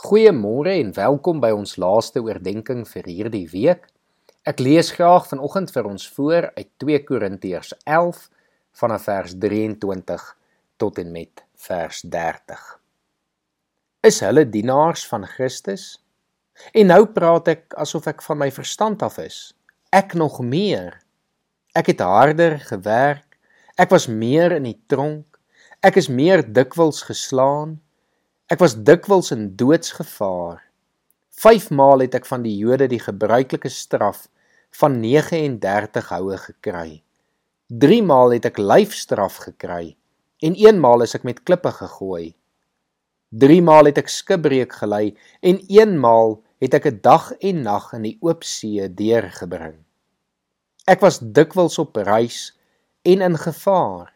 Goeiemôre en welkom by ons laaste oordeenking vir hierdie week. Ek lees graag vanoggend vir ons voor uit 2 Korintiërs 11 vanaf vers 23 tot en met vers 30. Is hulle dienaars van Christus? En nou praat ek asof ek van my verstand af is. Ek nog meer. Ek het harder gewerk. Ek was meer in die tronk. Ek is meer dikwels geslaan. Ek was dikwels in doodsgevaar. 5 maal het ek van die Jode die gebruikelike straf van 39 houe gekry. 3 maal het ek lyfstraf gekry en 1 maal is ek met klippe gegooi. 3 maal het ek skipbreek gelei en 1 maal het ek 'n dag en nag in die oop see deurgebring. Ek was dikwels op reis en in gevaar.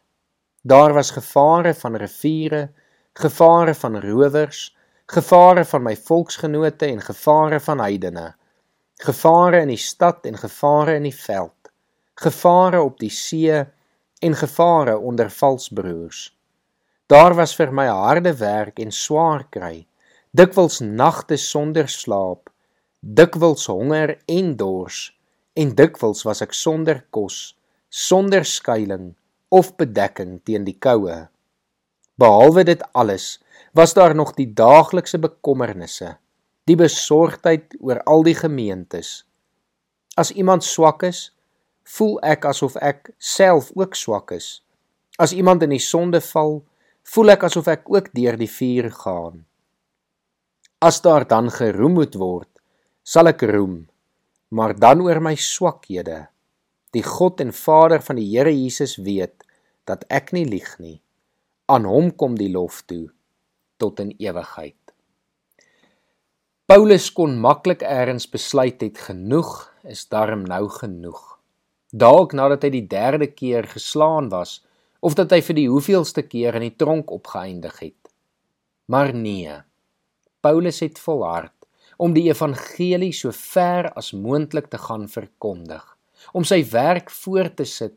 Daar was gevare van riviere gevare van rowers, gevare van my volksgenote en gevare van heidene, gevare in die stad en gevare in die veld, gevare op die see en gevare onder valsbroers. Daar was vir my harde werk en swaar kry, dikwels nagte sonder slaap, dikwels honger en dors, en dikwels was ek sonder kos, sonder skuiling of bedekking teen die koue. Behalwe dit alles, was daar nog die daaglikse bekommernisse, die besorgdheid oor al die gemeentes. As iemand swak is, voel ek asof ek self ook swak is. As iemand in die sonde val, voel ek asof ek ook deur die vuur gaan. As daar dan geroem moet word, sal ek roem, maar dan oor my swakhede. Die God en Vader van die Here Jesus weet dat ek nie lieg nie aan hom kom die lof toe tot in ewigheid. Paulus kon maklik eers besluit het genoeg is darm nou genoeg. Dalk nadat hy die derde keer geslaan was of dat hy vir die hoeveelste keer in die tronk opgeëindig het. Maar nee. Paulus het volhard om die evangelie so ver as moontlik te gaan verkondig, om sy werk voort te sit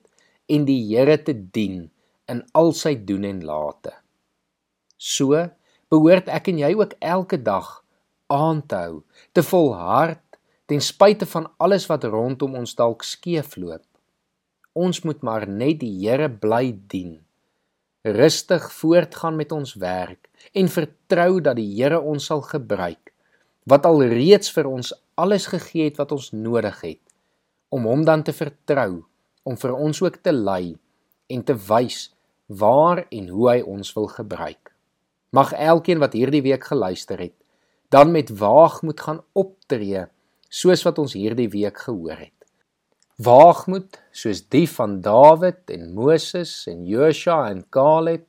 en die Here te dien in al sy doen en late. So behoort ek en jy ook elke dag aan te hou, te volhard ten spyte van alles wat rondom ons dalk skeefloop. Ons moet maar net die Here bly dien. Rustig voortgaan met ons werk en vertrou dat die Here ons sal gebruik wat al reeds vir ons alles gegee het wat ons nodig het om hom dan te vertrou om vir ons ook te lei en te wys waar en hoe hy ons wil gebruik. Mag elkeen wat hierdie week geluister het, dan met waagmoed gaan optree soos wat ons hierdie week gehoor het. Waagmoed soos die van Dawid en Moses en Joshua en Caleb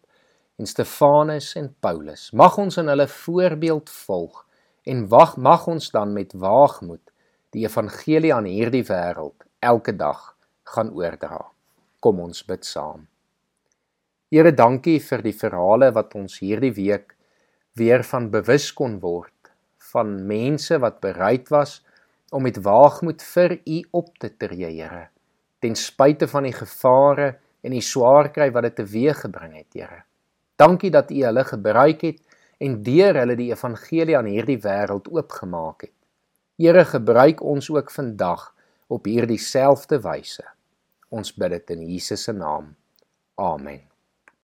en Stefanus en Paulus. Mag ons in hulle voorbeeld volg en wag mag ons dan met waagmoed die evangelie aan hierdie wêreld elke dag gaan oordra. Kom ons bid saam. Here, dankie vir die verhale wat ons hierdie week weer van bewus kon word van mense wat bereid was om met waagmoed vir U op te tree, Here, ten spyte van die gevare en die swaar kry wat dit teweeggebring het, Here. Dankie dat U hulle gebruik het en deur hulle die evangelie aan hierdie wêreld oopgemaak het. Here, gebruik ons ook vandag op hierdie selfde wyse. Ons bid dit in Jesus se naam. Amen.